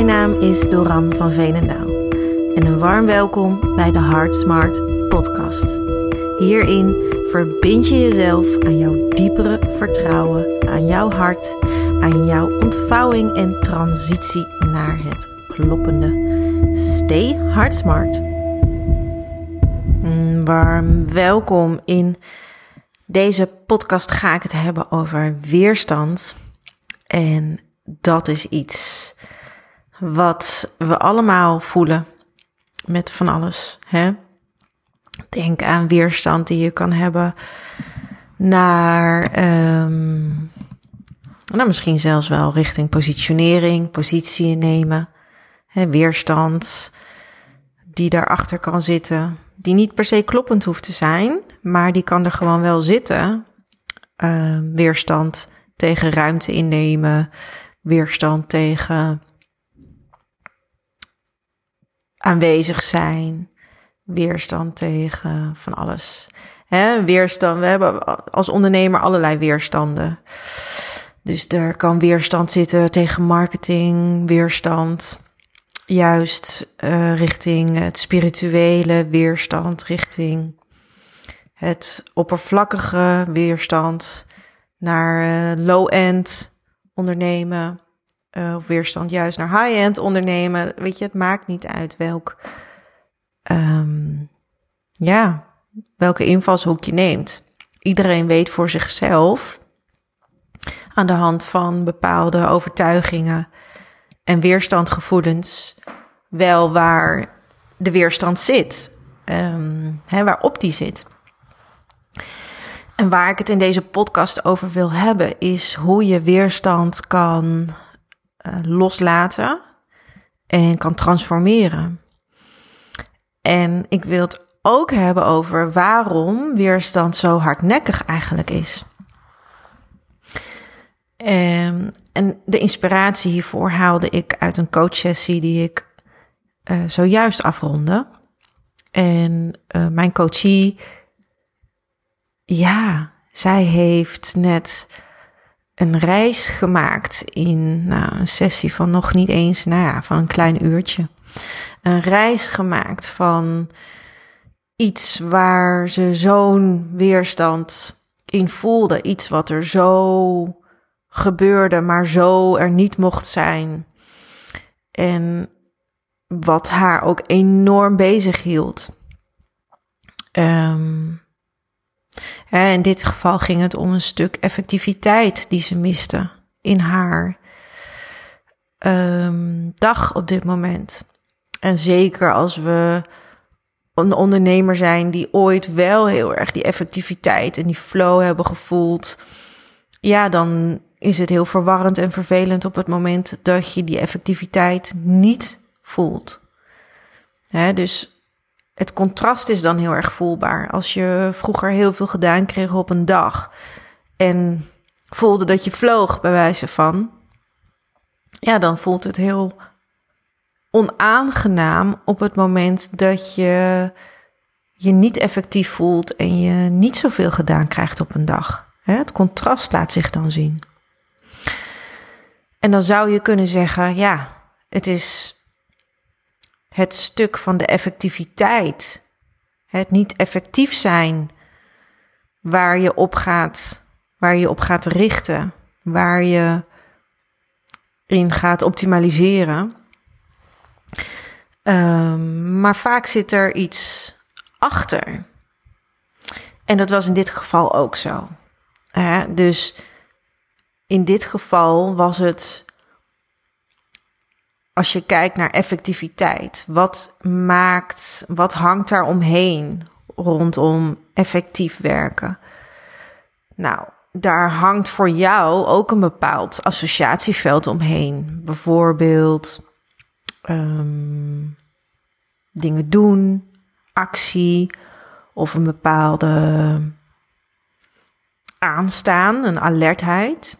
Mijn naam is Doran van Veenendaal en een warm welkom bij de Heart Smart podcast. Hierin verbind je jezelf aan jouw diepere vertrouwen, aan jouw hart, aan jouw ontvouwing en transitie naar het kloppende. Stay Heart Smart. Mm, warm welkom in deze podcast ga ik het hebben over weerstand. En dat is iets wat we allemaal voelen met van alles. Hè? Denk aan weerstand die je kan hebben naar, um, nou misschien zelfs wel richting positionering, positie nemen. Hè, weerstand die daarachter kan zitten, die niet per se kloppend hoeft te zijn, maar die kan er gewoon wel zitten. Uh, weerstand tegen ruimte innemen, weerstand tegen aanwezig zijn, weerstand tegen van alles. Hè, weerstand, we hebben als ondernemer allerlei weerstanden. Dus er kan weerstand zitten tegen marketing, weerstand juist uh, richting het spirituele, weerstand richting het oppervlakkige, weerstand naar uh, low-end ondernemen. Uh, of weerstand juist naar high-end ondernemen. Weet je, het maakt niet uit welk, um, ja, welke invalshoek je neemt. Iedereen weet voor zichzelf aan de hand van bepaalde overtuigingen en weerstandgevoelens wel waar de weerstand zit, um, hè, waarop die zit. En waar ik het in deze podcast over wil hebben, is hoe je weerstand kan uh, loslaten en kan transformeren. En ik wil het ook hebben over waarom weerstand zo hardnekkig eigenlijk is. Um, en de inspiratie hiervoor haalde ik uit een coachsessie die ik uh, zojuist afronde. En uh, mijn coachie ja, zij heeft net een reis gemaakt in nou, een sessie van nog niet eens, nou ja, van een klein uurtje. Een reis gemaakt van iets waar ze zo'n weerstand in voelde. Iets wat er zo gebeurde, maar zo er niet mocht zijn. En wat haar ook enorm bezig hield. Um, in dit geval ging het om een stuk effectiviteit die ze miste in haar um, dag op dit moment. En zeker als we een ondernemer zijn die ooit wel heel erg die effectiviteit en die flow hebben gevoeld, ja, dan is het heel verwarrend en vervelend op het moment dat je die effectiviteit niet voelt. Dus het contrast is dan heel erg voelbaar. Als je vroeger heel veel gedaan kreeg op een dag en voelde dat je vloog, bij wijze van, ja, dan voelt het heel onaangenaam op het moment dat je je niet effectief voelt en je niet zoveel gedaan krijgt op een dag. Het contrast laat zich dan zien. En dan zou je kunnen zeggen, ja, het is het stuk van de effectiviteit, het niet effectief zijn, waar je op gaat, waar je op gaat richten, waar je in gaat optimaliseren. Um, maar vaak zit er iets achter. En dat was in dit geval ook zo. dus in dit geval was het als je kijkt naar effectiviteit, wat maakt, wat hangt daar omheen rondom effectief werken? Nou, daar hangt voor jou ook een bepaald associatieveld omheen. Bijvoorbeeld um, dingen doen, actie of een bepaalde aanstaan, een alertheid.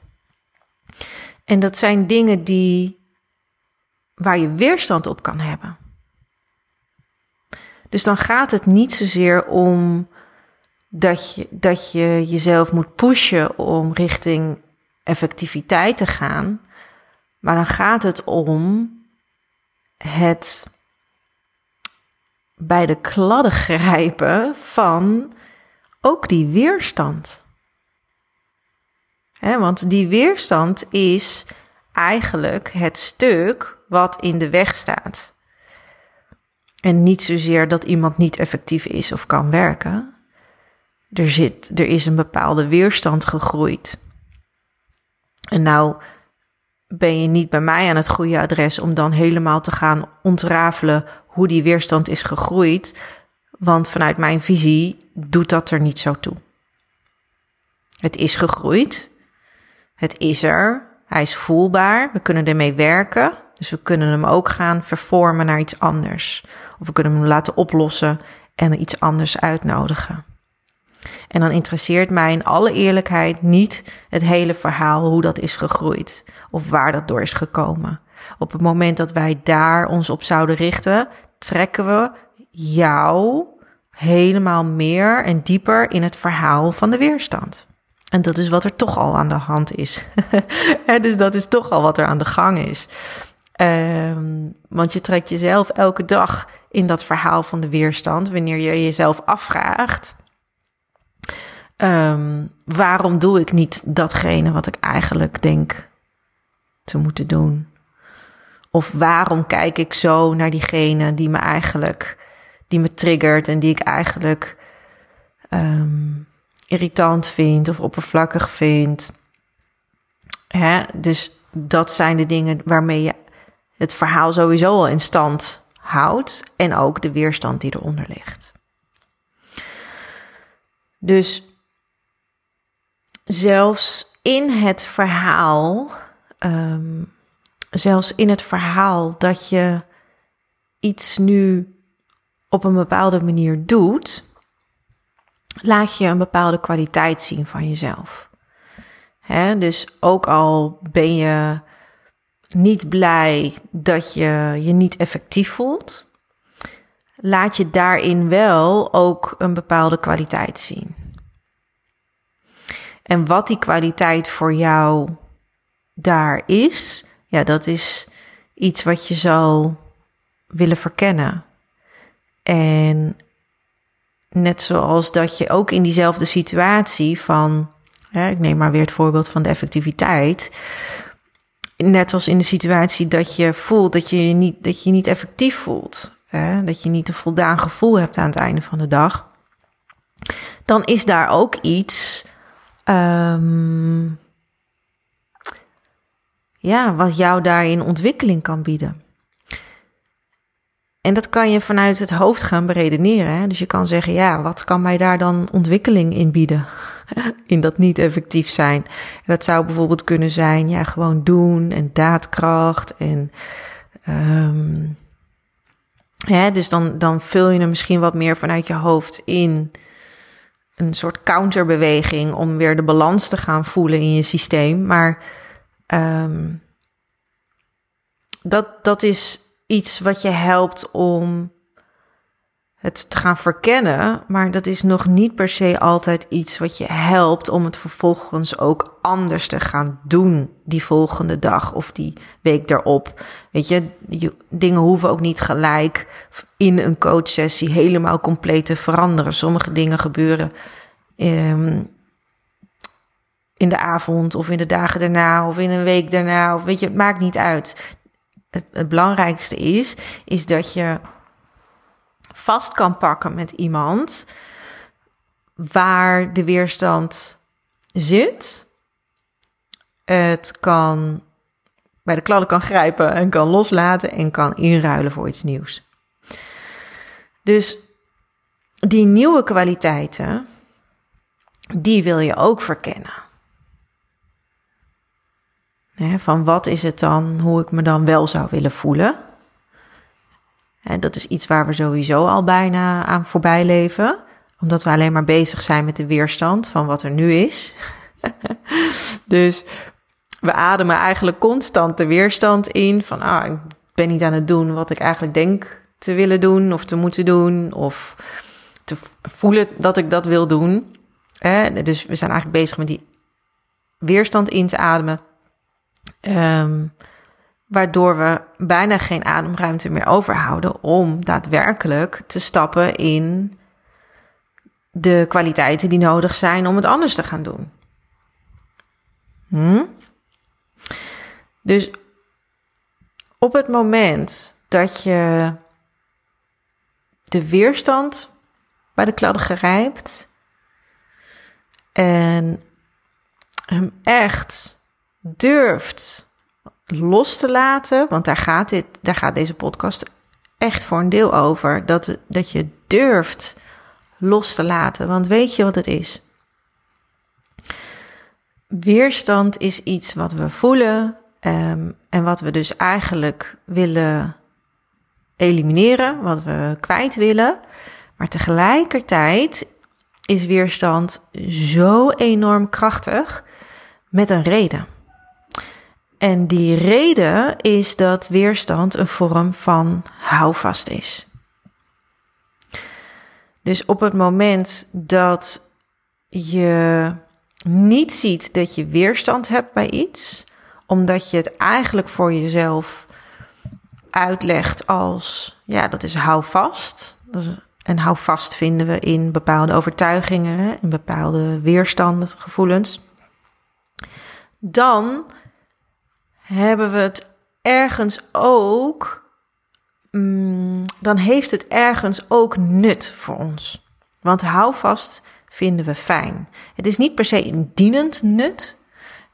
En dat zijn dingen die waar je weerstand op kan hebben. Dus dan gaat het niet zozeer om dat je, dat je jezelf moet pushen om richting effectiviteit te gaan. Maar dan gaat het om het bij de kladden grijpen van ook die weerstand. want die weerstand is eigenlijk het stuk wat in de weg staat. En niet zozeer dat iemand niet effectief is of kan werken. Er, zit, er is een bepaalde weerstand gegroeid. En nou ben je niet bij mij aan het goede adres om dan helemaal te gaan ontrafelen hoe die weerstand is gegroeid. Want vanuit mijn visie doet dat er niet zo toe. Het is gegroeid. Het is er. Hij is voelbaar. We kunnen ermee werken. Dus we kunnen hem ook gaan vervormen naar iets anders. Of we kunnen hem laten oplossen en iets anders uitnodigen. En dan interesseert mij in alle eerlijkheid niet het hele verhaal hoe dat is gegroeid of waar dat door is gekomen. Op het moment dat wij daar ons op zouden richten, trekken we jou helemaal meer en dieper in het verhaal van de weerstand. En dat is wat er toch al aan de hand is. dus dat is toch al wat er aan de gang is. Um, want je trekt jezelf elke dag in dat verhaal van de weerstand wanneer je jezelf afvraagt: um, waarom doe ik niet datgene wat ik eigenlijk denk te moeten doen? Of waarom kijk ik zo naar diegene die me eigenlijk, die me triggert en die ik eigenlijk um, irritant vind of oppervlakkig vind? Hè? Dus dat zijn de dingen waarmee je het verhaal sowieso al in stand houdt en ook de weerstand die eronder ligt. Dus zelfs in het verhaal, um, zelfs in het verhaal dat je iets nu op een bepaalde manier doet, laat je een bepaalde kwaliteit zien van jezelf. Dus ook al ben je niet blij dat je je niet effectief voelt, laat je daarin wel ook een bepaalde kwaliteit zien. En wat die kwaliteit voor jou daar is, ja, dat is iets wat je zal willen verkennen. En net zoals dat je ook in diezelfde situatie van, ik neem maar weer het voorbeeld van de effectiviteit. Net als in de situatie dat je voelt dat je je niet, dat je niet effectief voelt. Hè? Dat je niet een voldaan gevoel hebt aan het einde van de dag. Dan is daar ook iets Um, ja, wat jou daarin ontwikkeling kan bieden. En dat kan je vanuit het hoofd gaan beredeneren. Hè? Dus je kan zeggen, ja, wat kan mij daar dan ontwikkeling in bieden? in dat niet effectief zijn. dat zou bijvoorbeeld kunnen zijn, ja, gewoon doen en daadkracht. En um, ja, dus dan, dan vul je hem misschien wat meer vanuit je hoofd in een soort counterbeweging om weer de balans te gaan voelen in je systeem. Maar um, dat, dat is iets wat je helpt om het te gaan verkennen, maar dat is nog niet per se altijd iets wat je helpt om het vervolgens ook anders te gaan doen die volgende dag of die week daarop. Weet je, dingen hoeven ook niet gelijk in een coachsessie helemaal compleet te veranderen. Sommige dingen gebeuren um, in de avond of in de dagen daarna of in een week daarna of weet je, het maakt niet uit. Het belangrijkste is, is dat je vast kan pakken met iemand waar de weerstand zit. Het kan bij de kladden kan grijpen en kan loslaten en kan inruilen voor iets nieuws. Dus die nieuwe kwaliteiten, die wil je ook verkennen. van wat is het dan, hoe ik me dan wel zou willen voelen? En dat is iets waar we sowieso al bijna aan voorbij leven, omdat we alleen maar bezig zijn met de weerstand van wat er nu is. dus we ademen eigenlijk constant de weerstand in van, ah, ik ben niet aan het doen wat ik eigenlijk denk te willen doen of te moeten doen of te voelen dat ik dat wil doen. Dus we zijn eigenlijk bezig met die weerstand in te ademen. Um, waardoor we bijna geen ademruimte meer overhouden om daadwerkelijk te stappen in de kwaliteiten die nodig zijn om het anders te gaan doen. Hm? Dus op het moment dat je de weerstand bij de kladden grijpt en hem echt durft los te laten, want daar gaat, dit, daar gaat deze podcast echt voor een deel over, dat, dat je durft los te laten. Want weet je wat het is? Weerstand is iets wat we voelen um, en wat we dus eigenlijk willen elimineren, wat we kwijt willen. Maar tegelijkertijd is weerstand zo enorm krachtig met een reden. En die reden is dat weerstand een vorm van houvast is. Dus op het moment dat je niet ziet dat je weerstand hebt bij iets, omdat je het eigenlijk voor jezelf uitlegt als, ja, dat is houvast. En houvast vinden we in bepaalde overtuigingen, in bepaalde weerstanden, gevoelens. Dan hebben we het ergens ook, mm, dan heeft het ergens ook nut voor ons. Want houvast vinden we fijn. Het is niet per se een dienend nut.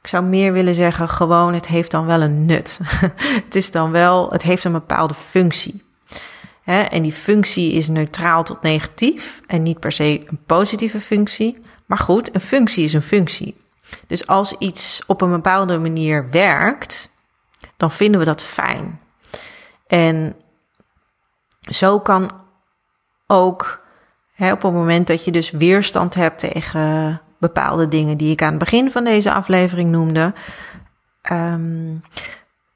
Ik zou meer willen zeggen, gewoon, het heeft dan wel een nut. het is dan wel, het heeft een bepaalde functie. en die functie is neutraal tot negatief en niet per se een positieve functie. Maar goed, een functie is een functie. Dus als iets op een bepaalde manier werkt, dan vinden we dat fijn. En zo kan ook op het moment dat je dus weerstand hebt tegen bepaalde dingen die ik aan het begin van deze aflevering noemde, um,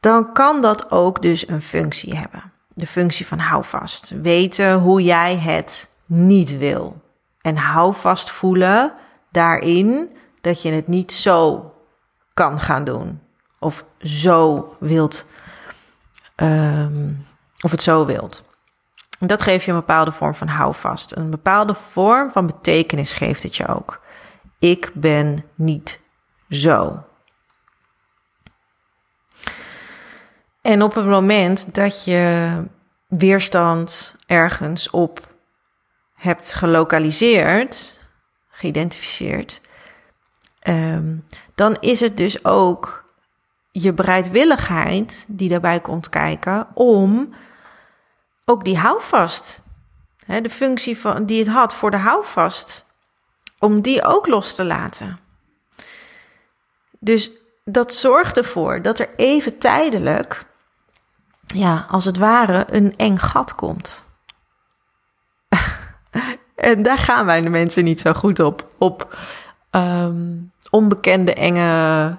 dan kan dat ook dus een functie hebben. De functie van houvast. Weten hoe jij het niet wil. En houvast voelen daarin dat je het niet zo kan gaan doen. Of zo wilt. Um, of het zo wilt. En dat geeft je een bepaalde vorm van houvast. Een bepaalde vorm van betekenis geeft het je ook. Ik ben niet zo. En op het moment dat je weerstand ergens op hebt gelokaliseerd, geïdentificeerd, um, dan is het dus ook je bereidwilligheid die daarbij komt kijken om ook die houvast, hè, de functie van, die het had voor de houvast, om die ook los te laten. Dus dat zorgt ervoor dat er even tijdelijk, ja, als het ware, een eng gat komt. en daar gaan wij de mensen niet zo goed op. Op um, onbekende, enge,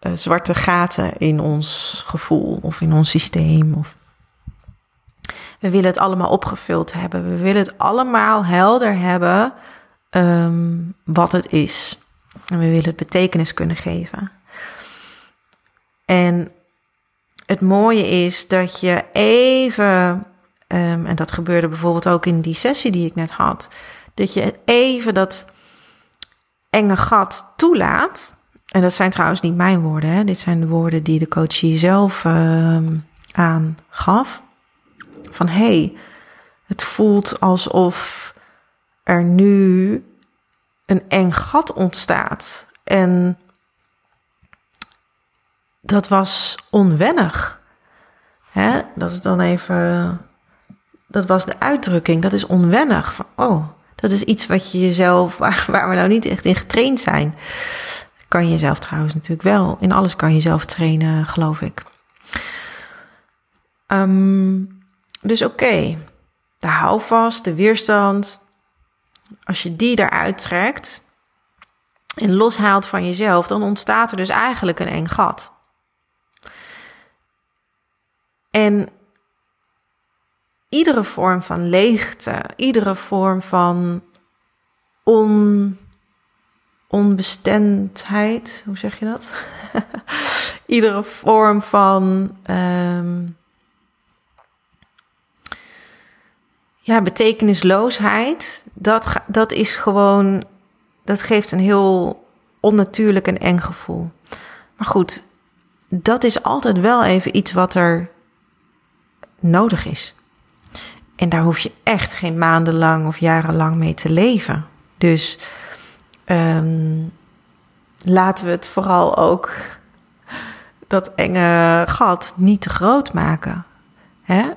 uh, zwarte gaten in ons gevoel of in ons systeem. Of... We willen het allemaal opgevuld hebben. We willen het allemaal helder hebben um, wat het is. En we willen het betekenis kunnen geven. En het mooie is dat je even, um, en dat gebeurde bijvoorbeeld ook in die sessie die ik net had, dat je even dat enge gat toelaat. En dat zijn trouwens niet mijn woorden, hè? dit zijn de woorden die de coachie zelf um, aangaf. Van hé, hey, het voelt alsof er nu een eng gat ontstaat. En dat was onwennig. Hè? Dat is dan even. Dat was de uitdrukking. Dat is onwennig. Van, oh, dat is iets wat je jezelf. Waar, we nou niet echt in getraind zijn. Kan je jezelf trouwens natuurlijk wel. In alles kan je jezelf trainen, geloof ik. Um, dus oké. De houvast, de weerstand, als je die eruit trekt en loshaalt van jezelf, dan ontstaat er dus eigenlijk een eng gat. En iedere vorm van leegte, iedere vorm van on, onbestemdheid, hoe zeg je dat? iedere vorm van ehm, ja, betekenisloosheid, dat, dat is gewoon, dat geeft een heel onnatuurlijk en eng gevoel. Maar goed, dat is altijd wel even iets wat er nodig is. En daar hoef je echt geen maandenlang of jarenlang mee te leven. Dus um, laten we het vooral ook dat enge gat niet te groot maken.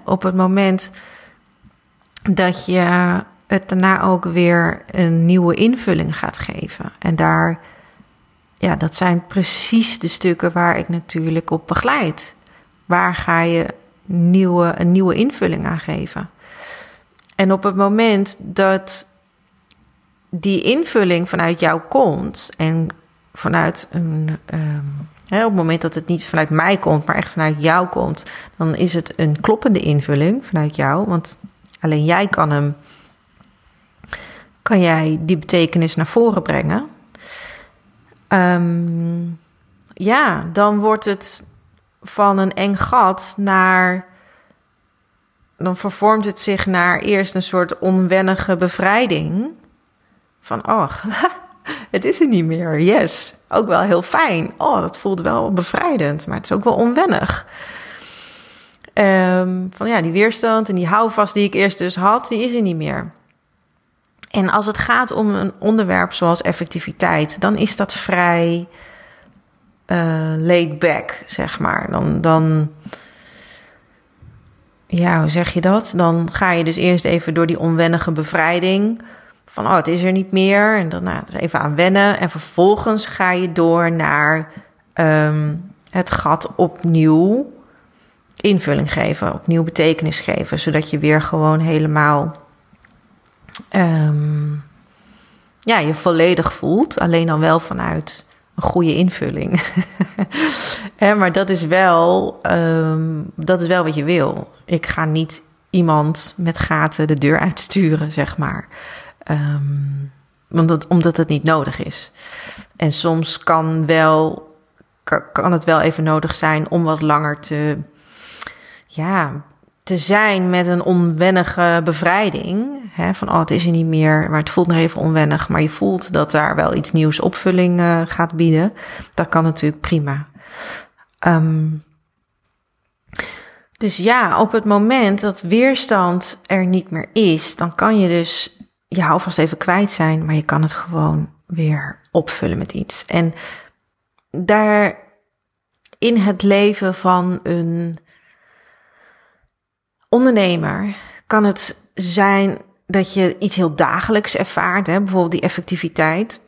Op het moment dat je het daarna ook weer een nieuwe invulling gaat geven. En daar, ja, dat zijn precies de stukken waar ik natuurlijk op begeleid. Waar ga je nieuwe, een nieuwe invulling aan geven? En op het moment dat die invulling vanuit jou komt en vanuit een. Hè, op het moment dat het niet vanuit mij komt, maar echt vanuit jou komt, dan is het een kloppende invulling vanuit jou. Want alleen jij kan hem. Kan jij die betekenis naar voren brengen? Um, ja, dan wordt het van een eng gat naar dan vervormt het zich naar eerst een soort onwennige bevrijding. Van, oh, het is er niet meer. Yes. Ook wel heel fijn. Oh, dat voelt wel bevrijdend, maar het is ook wel onwennig. Um, van ja, die weerstand en die houvast die ik eerst dus had, die is er niet meer. En als het gaat om een onderwerp zoals effectiviteit, dan is dat vrij uh, laid back, zeg maar. Dan, dan, ja, hoe zeg je dat? Dan ga je dus eerst even door die onwennige bevrijding. Van, oh, het is er niet meer. En dan nou, dus even aan wennen. En vervolgens ga je door naar um, het gat opnieuw invulling geven. Opnieuw betekenis geven. Zodat je weer gewoon helemaal... Um, ja, je volledig voelt. Alleen dan wel vanuit een goede invulling. maar dat is, wel, um, dat is wel wat je wil. Ik ga niet iemand met gaten de deur uitsturen, zeg maar. Omdat, omdat het niet nodig is. En soms kan, wel, kan het wel even nodig zijn om wat langer te, ja, te zijn met een onwennige bevrijding. Van oh, het is er niet meer, maar het voelt nog even onwennig. Maar je voelt dat daar wel iets nieuws opvulling uh, gaat bieden. Dat kan natuurlijk prima. Um, dus ja, op het moment dat weerstand er niet meer is, dan kan je dus je houvast even kwijt zijn, maar je kan het gewoon weer opvullen met iets. En daar in het leven van een ondernemer kan het zijn dat je iets heel dagelijks ervaart, hè, bijvoorbeeld die effectiviteit.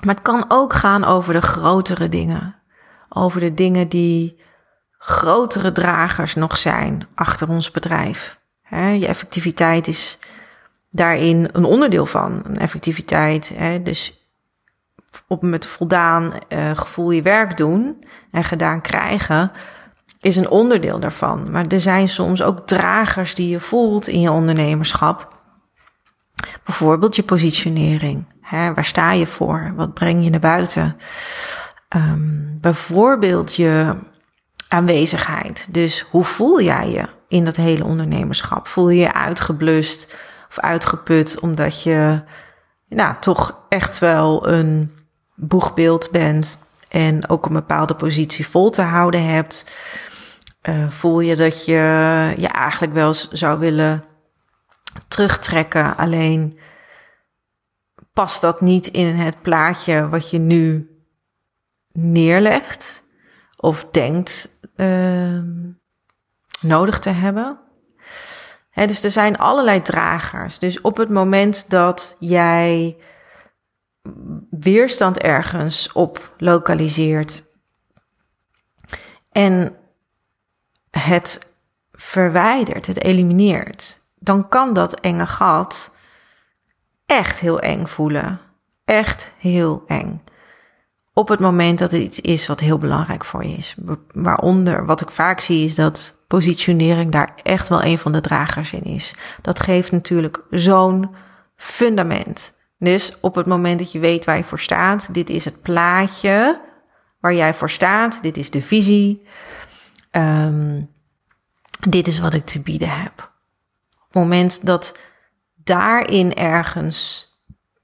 Maar het kan ook gaan over de grotere dingen. Over de dingen die grotere dragers nog zijn achter ons bedrijf. je effectiviteit is daarin een onderdeel van. Een effectiviteit, dus op met voldaan uh, gevoel je werk doen en gedaan krijgen, is een onderdeel daarvan. Maar er zijn soms ook dragers die je voelt in je ondernemerschap. Bijvoorbeeld je positionering. Waar sta je voor? Wat breng je naar buiten? Um, bijvoorbeeld je aanwezigheid. Dus hoe voel jij je in dat hele ondernemerschap? Voel je je uitgeblust of uitgeput omdat je nou, toch echt wel een boegbeeld bent en ook een bepaalde positie vol te houden hebt? Uh, voel je dat je je eigenlijk wel zou willen terugtrekken, alleen past dat niet in het plaatje wat je nu neerlegt of denkt uh, nodig te hebben. dus er zijn allerlei dragers. Dus op het moment dat jij weerstand ergens op lokaliseert en het verwijdert, het elimineert, dan kan dat enge gat echt heel eng voelen. Echt heel eng op het moment dat het iets is wat heel belangrijk voor je is. Waaronder, wat ik vaak zie, is dat positionering daar echt wel een van de dragers in is. Dat geeft natuurlijk zo'n fundament. Dus op het moment dat je weet waar je voor staat, dit is het plaatje waar jij voor staat. Dit is de visie. Um, dit is wat ik te bieden heb. Op het moment dat daarin ergens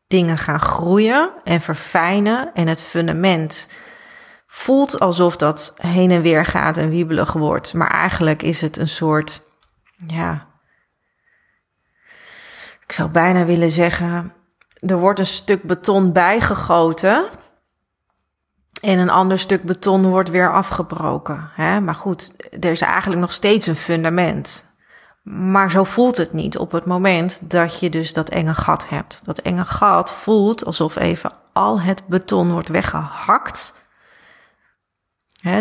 dingen gaan groeien en verfijnen en het fundament voelt alsof dat heen en weer gaat en wiebelig wordt, maar eigenlijk is het een soort, ja, ik zou bijna willen zeggen, er wordt een stuk beton bijgegoten en een ander stuk beton wordt weer afgebroken. Hè? Maar goed, er is eigenlijk nog steeds een fundament. Maar zo voelt het niet op het moment dat je dus dat enge gat hebt. Dat enge gat voelt alsof even al het beton wordt weggehakt.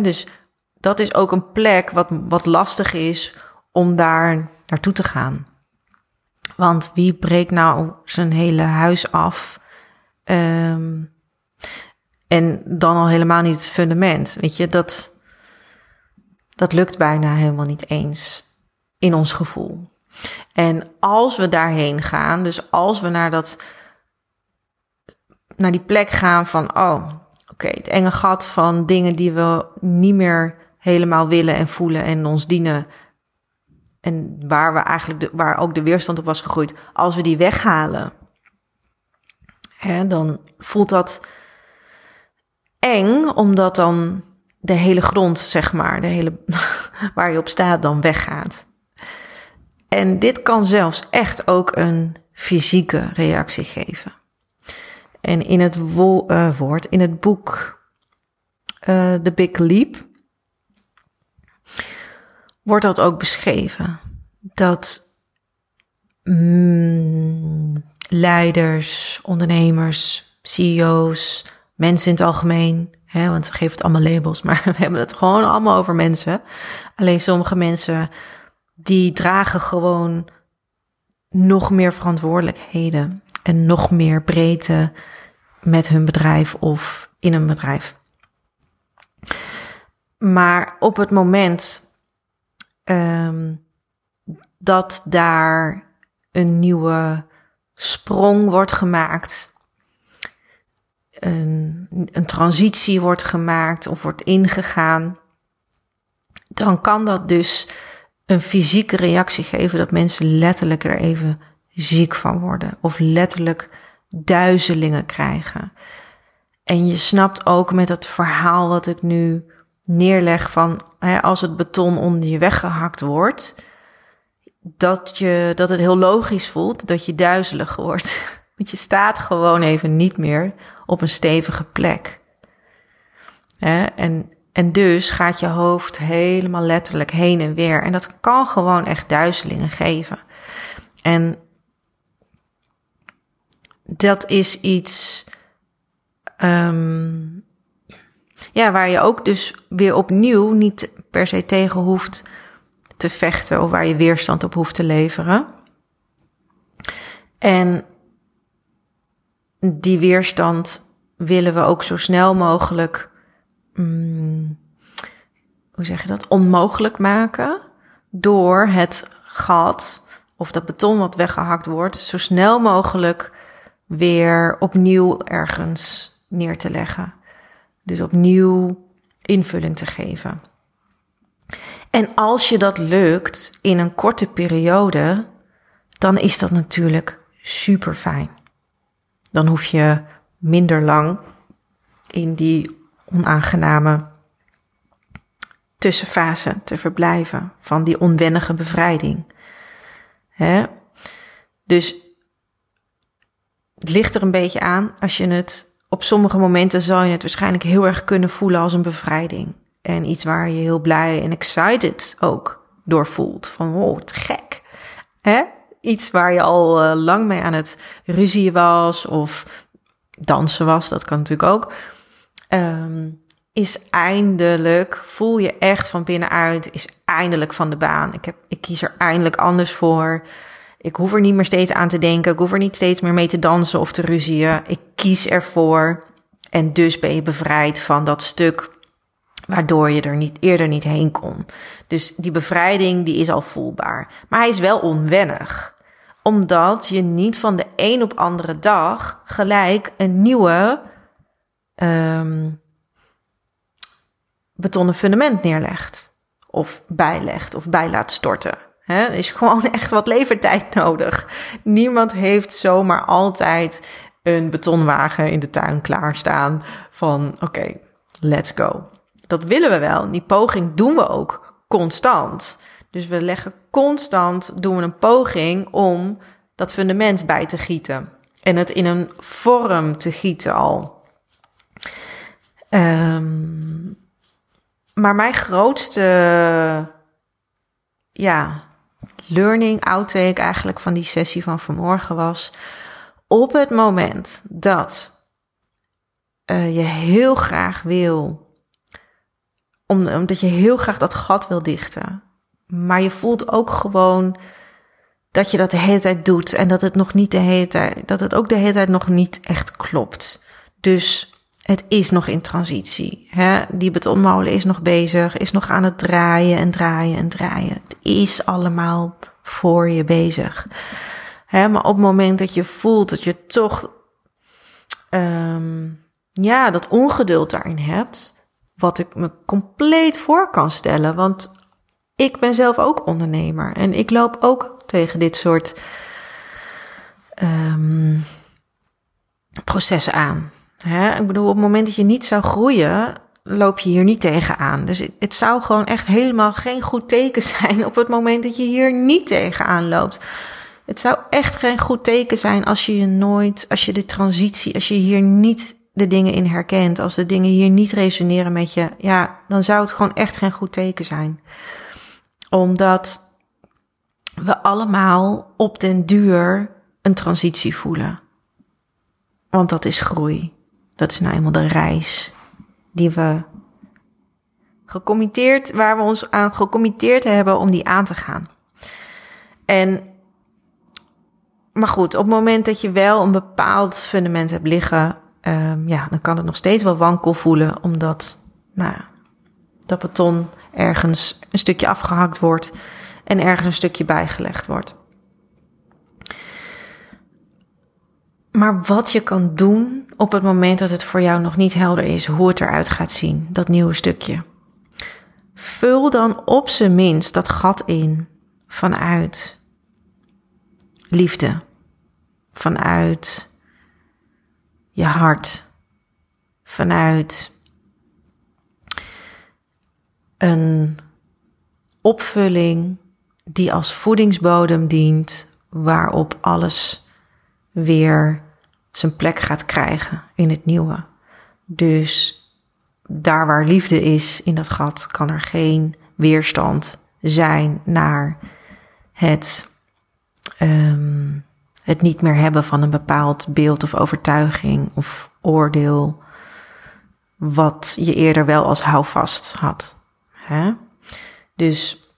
Dus dat is ook een plek wat, wat lastig is om daar naartoe te gaan. Want wie breekt nou zijn hele huis af? Um, en dan al helemaal niet het fundament. Weet je, dat, dat lukt bijna helemaal niet eens in ons gevoel. En als we daarheen gaan, dus als we naar dat naar die plek gaan van oh, oké, het enge gat van dingen die we niet meer helemaal willen en voelen en ons dienen en waar we eigenlijk de, waar ook de weerstand op was gegroeid, als we die weghalen, hè, dan voelt dat eng, omdat dan de hele grond, zeg maar, de hele waar je op staat, dan weggaat. En dit kan zelfs echt ook een fysieke reactie geven. En in het uh, woord, in het boek uh, The Big Leap, wordt dat ook beschreven. Dat mm, leiders, ondernemers, CEO's, mensen in het algemeen, hè, want we geven het allemaal labels, maar we hebben het gewoon allemaal over mensen. Alleen sommige mensen die dragen gewoon nog meer verantwoordelijkheden en nog meer breedte met hun bedrijf of in een bedrijf. Maar op het moment um, dat daar een nieuwe sprong wordt gemaakt een, een transitie wordt gemaakt of wordt ingegaan, dan kan dat dus een fysieke reactie geven dat mensen letterlijk er even ziek van worden of letterlijk duizelingen krijgen. En je snapt ook met het verhaal wat ik nu neerleg van hè, als het beton onder je weggehakt wordt, dat, je, dat het heel logisch voelt dat je duizelig wordt. Want je staat gewoon even niet meer op een stevige plek. En, en dus gaat je hoofd helemaal letterlijk heen en weer. En dat kan gewoon echt duizelingen geven. En dat is iets. Um, ja, waar je ook dus weer opnieuw niet per se tegen hoeft te vechten of waar je weerstand op hoeft te leveren. En die weerstand willen we ook zo snel mogelijk, mm, hoe zeg je dat, onmogelijk maken door het gat of dat beton wat weggehakt wordt, zo snel mogelijk weer opnieuw ergens neer te leggen. Dus opnieuw invulling te geven. En als je dat lukt in een korte periode, dan is dat natuurlijk super fijn. Dan hoef je minder lang in die onaangename tussenfase te verblijven van die onwennige bevrijding. Dus het ligt er een beetje aan als je het op sommige momenten zou je het waarschijnlijk heel erg kunnen voelen als een bevrijding. En iets waar je heel blij en excited ook door voelt. Van, oh, te gek. Iets waar je al uh, lang mee aan het ruzie was of dansen was, dat kan natuurlijk ook. Um, is eindelijk, voel je echt van binnenuit, is eindelijk van de baan. Ik, heb, ik kies er eindelijk anders voor. Ik hoef er niet meer steeds aan te denken. Ik hoef er niet steeds meer mee te dansen of te ruzien. Ik kies ervoor. En dus ben je bevrijd van dat stuk waardoor je er niet eerder niet heen kon. Dus die bevrijding die is al voelbaar. Maar hij is wel onwennig omdat je niet van de een op andere dag gelijk een nieuwe, um, betonnen fundament neerlegt. Of bijlegt of bij laat storten. He, er is gewoon echt wat levertijd nodig. Niemand heeft zomaar altijd een betonwagen in de tuin klaarstaan van oké, let's go. Dat willen we wel. Die poging doen we ook constant. Dus we leggen constant, doen we een poging om dat fundament bij te gieten. En het in een vorm te gieten al. Um, maar mijn grootste ja, learning outtake eigenlijk van die sessie van vanmorgen was... op het moment dat uh, je heel graag wil... omdat je heel graag dat gat wil dichten... maar je voelt ook gewoon dat je dat de hele tijd doet... en dat het, nog niet de hele tijd, dat het ook de hele tijd nog niet echt klopt... Dus het is nog in transitie. Hè? Die betonmolen is nog bezig, is nog aan het draaien en draaien en draaien. Het is allemaal voor je bezig. Hè? Maar op het moment dat je voelt dat je toch um, ja, dat ongeduld daarin hebt, wat ik me compleet voor kan stellen. Want ik ben zelf ook ondernemer en ik loop ook tegen dit soort um, processen aan. Hè? Ik bedoel, op het moment dat je niet zou groeien, loop je hier niet tegenaan. Dus het zou gewoon echt helemaal geen goed teken zijn op het moment dat je hier niet tegenaan loopt. Het zou echt geen goed teken zijn als je je nooit, als je de transitie, als je hier niet de dingen in herkent, als de dingen hier niet resoneren met je, ja, dan zou het gewoon echt geen goed teken zijn. Omdat we allemaal op den duur een transitie voelen. Want dat is groei. Dat is nou eenmaal de reis die we gecommitteerd, waar we ons aan gecommitteerd hebben om die aan te gaan. En, maar goed, op het moment dat je wel een bepaald fundament hebt liggen, um, ja, dan kan het nog steeds wel wankel voelen, omdat, nou, dat beton ergens een stukje afgehakt wordt en ergens een stukje bijgelegd wordt. Maar wat je kan doen op het moment dat het voor jou nog niet helder is hoe het eruit gaat zien, dat nieuwe stukje. Vul dan op zijn minst dat gat in vanuit liefde, vanuit je hart, vanuit een opvulling die als voedingsbodem dient, waarop alles weer zijn plek gaat krijgen in het nieuwe. Dus daar waar liefde is in dat gat, kan er geen weerstand zijn naar het, um, het niet meer hebben van een bepaald beeld of overtuiging of oordeel, wat je eerder wel als houvast had. Hè? Dus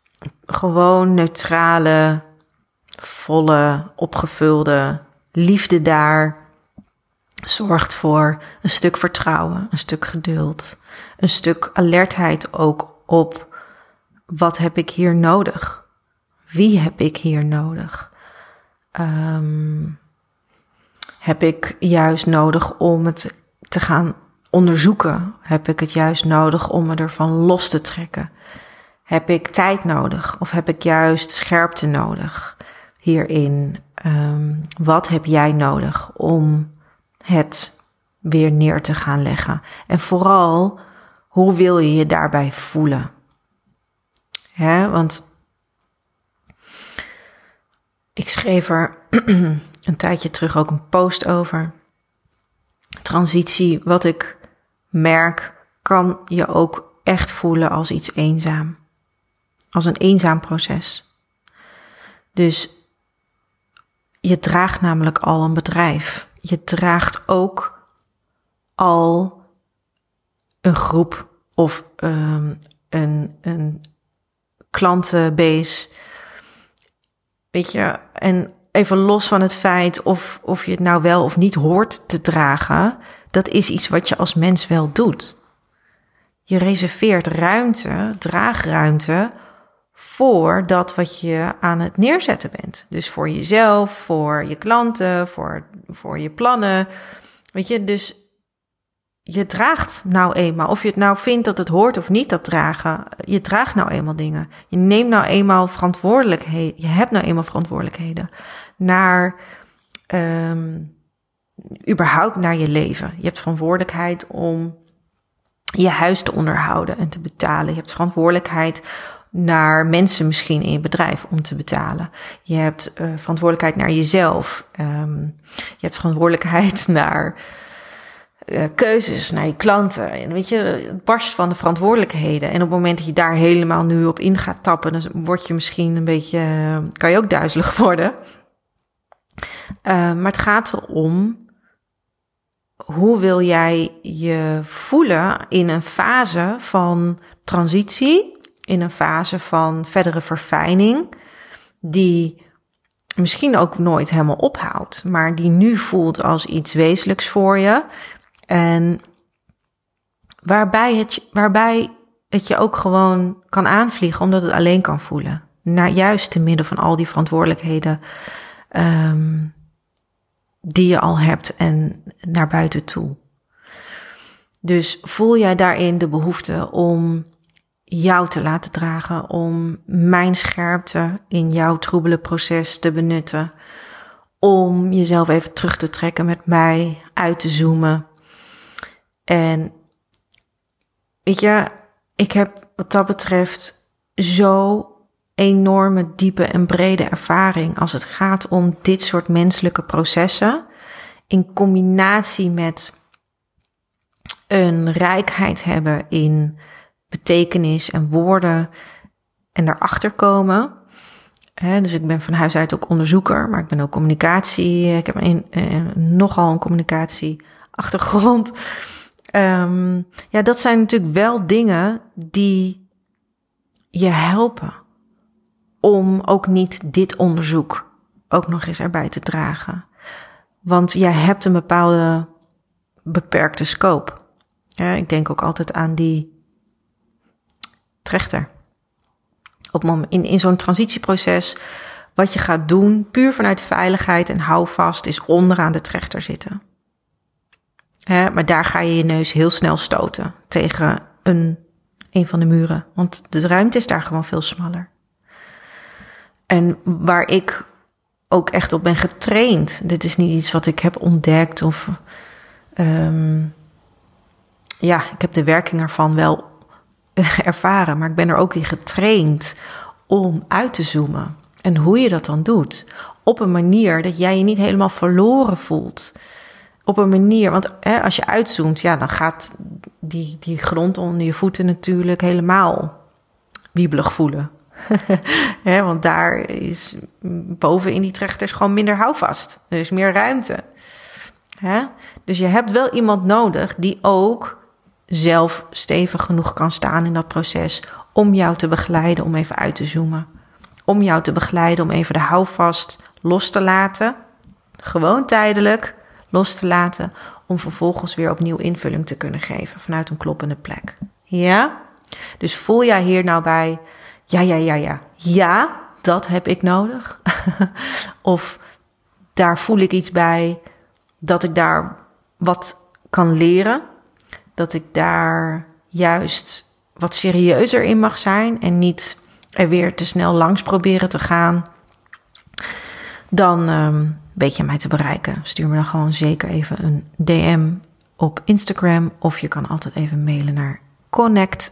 gewoon neutrale, volle, opgevulde liefde daar zorgt voor een stuk vertrouwen, een stuk geduld, een stuk alertheid ook op wat heb ik hier nodig? Wie heb ik hier nodig? Um, heb ik juist nodig om het te gaan onderzoeken? Heb ik het juist nodig om me ervan los te trekken? Heb ik tijd nodig of heb ik juist scherpte nodig hierin? Um, wat heb jij nodig om het weer neer te gaan leggen. En vooral, hoe wil je je daarbij voelen? Hè, want ik schreef er een tijdje terug ook een post over. Transitie, wat ik merk, kan je ook echt voelen als iets eenzaam. Als een eenzaam proces. Dus je draagt namelijk al een bedrijf je draagt ook al een groep of um, een, een klantenbase. Weet je, en even los van het feit of, of je het nou wel of niet hoort te dragen, dat is iets wat je als mens wel doet. Je reserveert ruimte, draagruimte voor dat wat je aan het neerzetten bent. Dus voor jezelf, voor je klanten, voor, voor je plannen. Weet je, dus je draagt nou eenmaal, of je het nou vindt dat het hoort of niet, dat dragen. Je draagt nou eenmaal dingen. Je neemt nou eenmaal verantwoordelijkheden. Je hebt nou eenmaal verantwoordelijkheden naar, um, überhaupt naar je leven. Je hebt verantwoordelijkheid om je huis te onderhouden en te betalen. Je hebt verantwoordelijkheid naar mensen misschien in je bedrijf om te betalen. Je hebt uh, verantwoordelijkheid naar jezelf. Um, je hebt verantwoordelijkheid naar uh, keuzes, naar je klanten. En weet je, het barst van de verantwoordelijkheden. En op het moment dat je daar helemaal nu op in gaat tappen, dan word je misschien een beetje, kan je ook duizelig worden. Maar het gaat erom hoe wil jij je voelen in een fase van transitie, in een fase van verdere verfijning, die misschien ook nooit helemaal ophoudt, maar die nu voelt als iets wezenlijks voor je. En waarbij het, waarbij het je ook gewoon kan aanvliegen, omdat het alleen kan voelen. Na, juist te midden van al die verantwoordelijkheden um, die je al hebt en naar buiten toe. Dus voel jij daarin de behoefte om jou te laten dragen, om mijn scherpte in jouw troebele proces te benutten, om jezelf even terug te trekken met mij, uit te zoomen. En weet je, ik heb wat dat betreft zo enorme, diepe en brede ervaring als het gaat om dit soort menselijke processen. In combinatie met een rijkheid hebben in betekenis en woorden en daarachter komen. dus ik ben van huis uit ook onderzoeker, maar ik ben ook communicatie. Ik heb een, eh, nogal een communicatieachtergrond. Um, ja, dat zijn natuurlijk wel dingen die je helpen om ook niet dit onderzoek ook nog eens erbij te dragen. Want jij hebt een bepaalde beperkte scope. Ik denk ook altijd aan die trechter. Op in, in zo'n transitieproces, wat je gaat doen, puur vanuit veiligheid en houvast, is onderaan de trechter zitten. maar daar ga je je neus heel snel stoten tegen een, een van de muren. Want de ruimte is daar gewoon veel smaller. En waar ik ook echt op ben getraind. Dit is niet iets wat ik heb ontdekt of. Um, ja, ik heb de werking ervan wel ervaren, maar ik ben er ook in getraind om uit te zoomen. En hoe je dat dan doet. Op een manier dat jij je niet helemaal verloren voelt. Op een manier, want hè, als je uitzoomt, ja, dan gaat die, die grond onder je voeten natuurlijk helemaal wiebelig voelen. want daar is boven in die trechters gewoon minder houvast. Er is meer ruimte. Dus je hebt wel iemand nodig die ook zelf stevig genoeg kan staan in dat proces om jou te begeleiden om even uit te zoomen. Om jou te begeleiden om even de houvast los te laten. Gewoon tijdelijk los te laten. Om vervolgens weer opnieuw invulling te kunnen geven vanuit een kloppende plek. Ja? Dus voel jij hier nou bij ja, ja, ja, ja. Ja, dat heb ik nodig. of daar voel ik iets bij dat ik daar wat kan leren. Dat ik daar juist wat serieuzer in mag zijn en niet er weer te snel langs proberen te gaan. Dan um, weet je mij te bereiken. Stuur me dan gewoon zeker even een DM op Instagram. Of je kan altijd even mailen naar connect@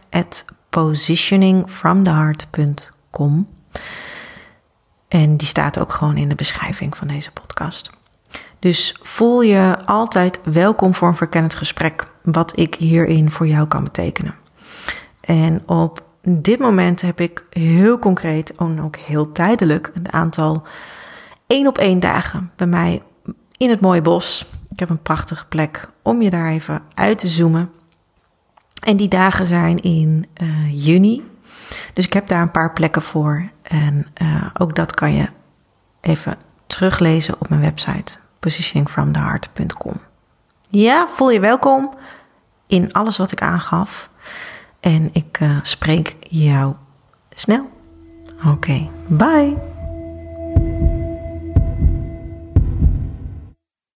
positioningfromtheheart.com. En die staat ook gewoon in de beschrijving van deze podcast. Dus voel je altijd welkom voor een verkennend gesprek, wat ik hierin voor jou kan betekenen. En op dit moment heb ik heel concreet en ook heel tijdelijk een aantal één op één dagen bij mij in het mooie bos. Ik heb een prachtige plek om je daar even uit te zoomen. En die dagen zijn in uh, juni. Dus ik heb daar een paar plekken voor. En uh, ook dat kan je even teruglezen op mijn website positioningfromtheheart.com. Ja, voel je welkom in alles wat ik aangaf. En ik uh, spreek jou snel. Oké, bye.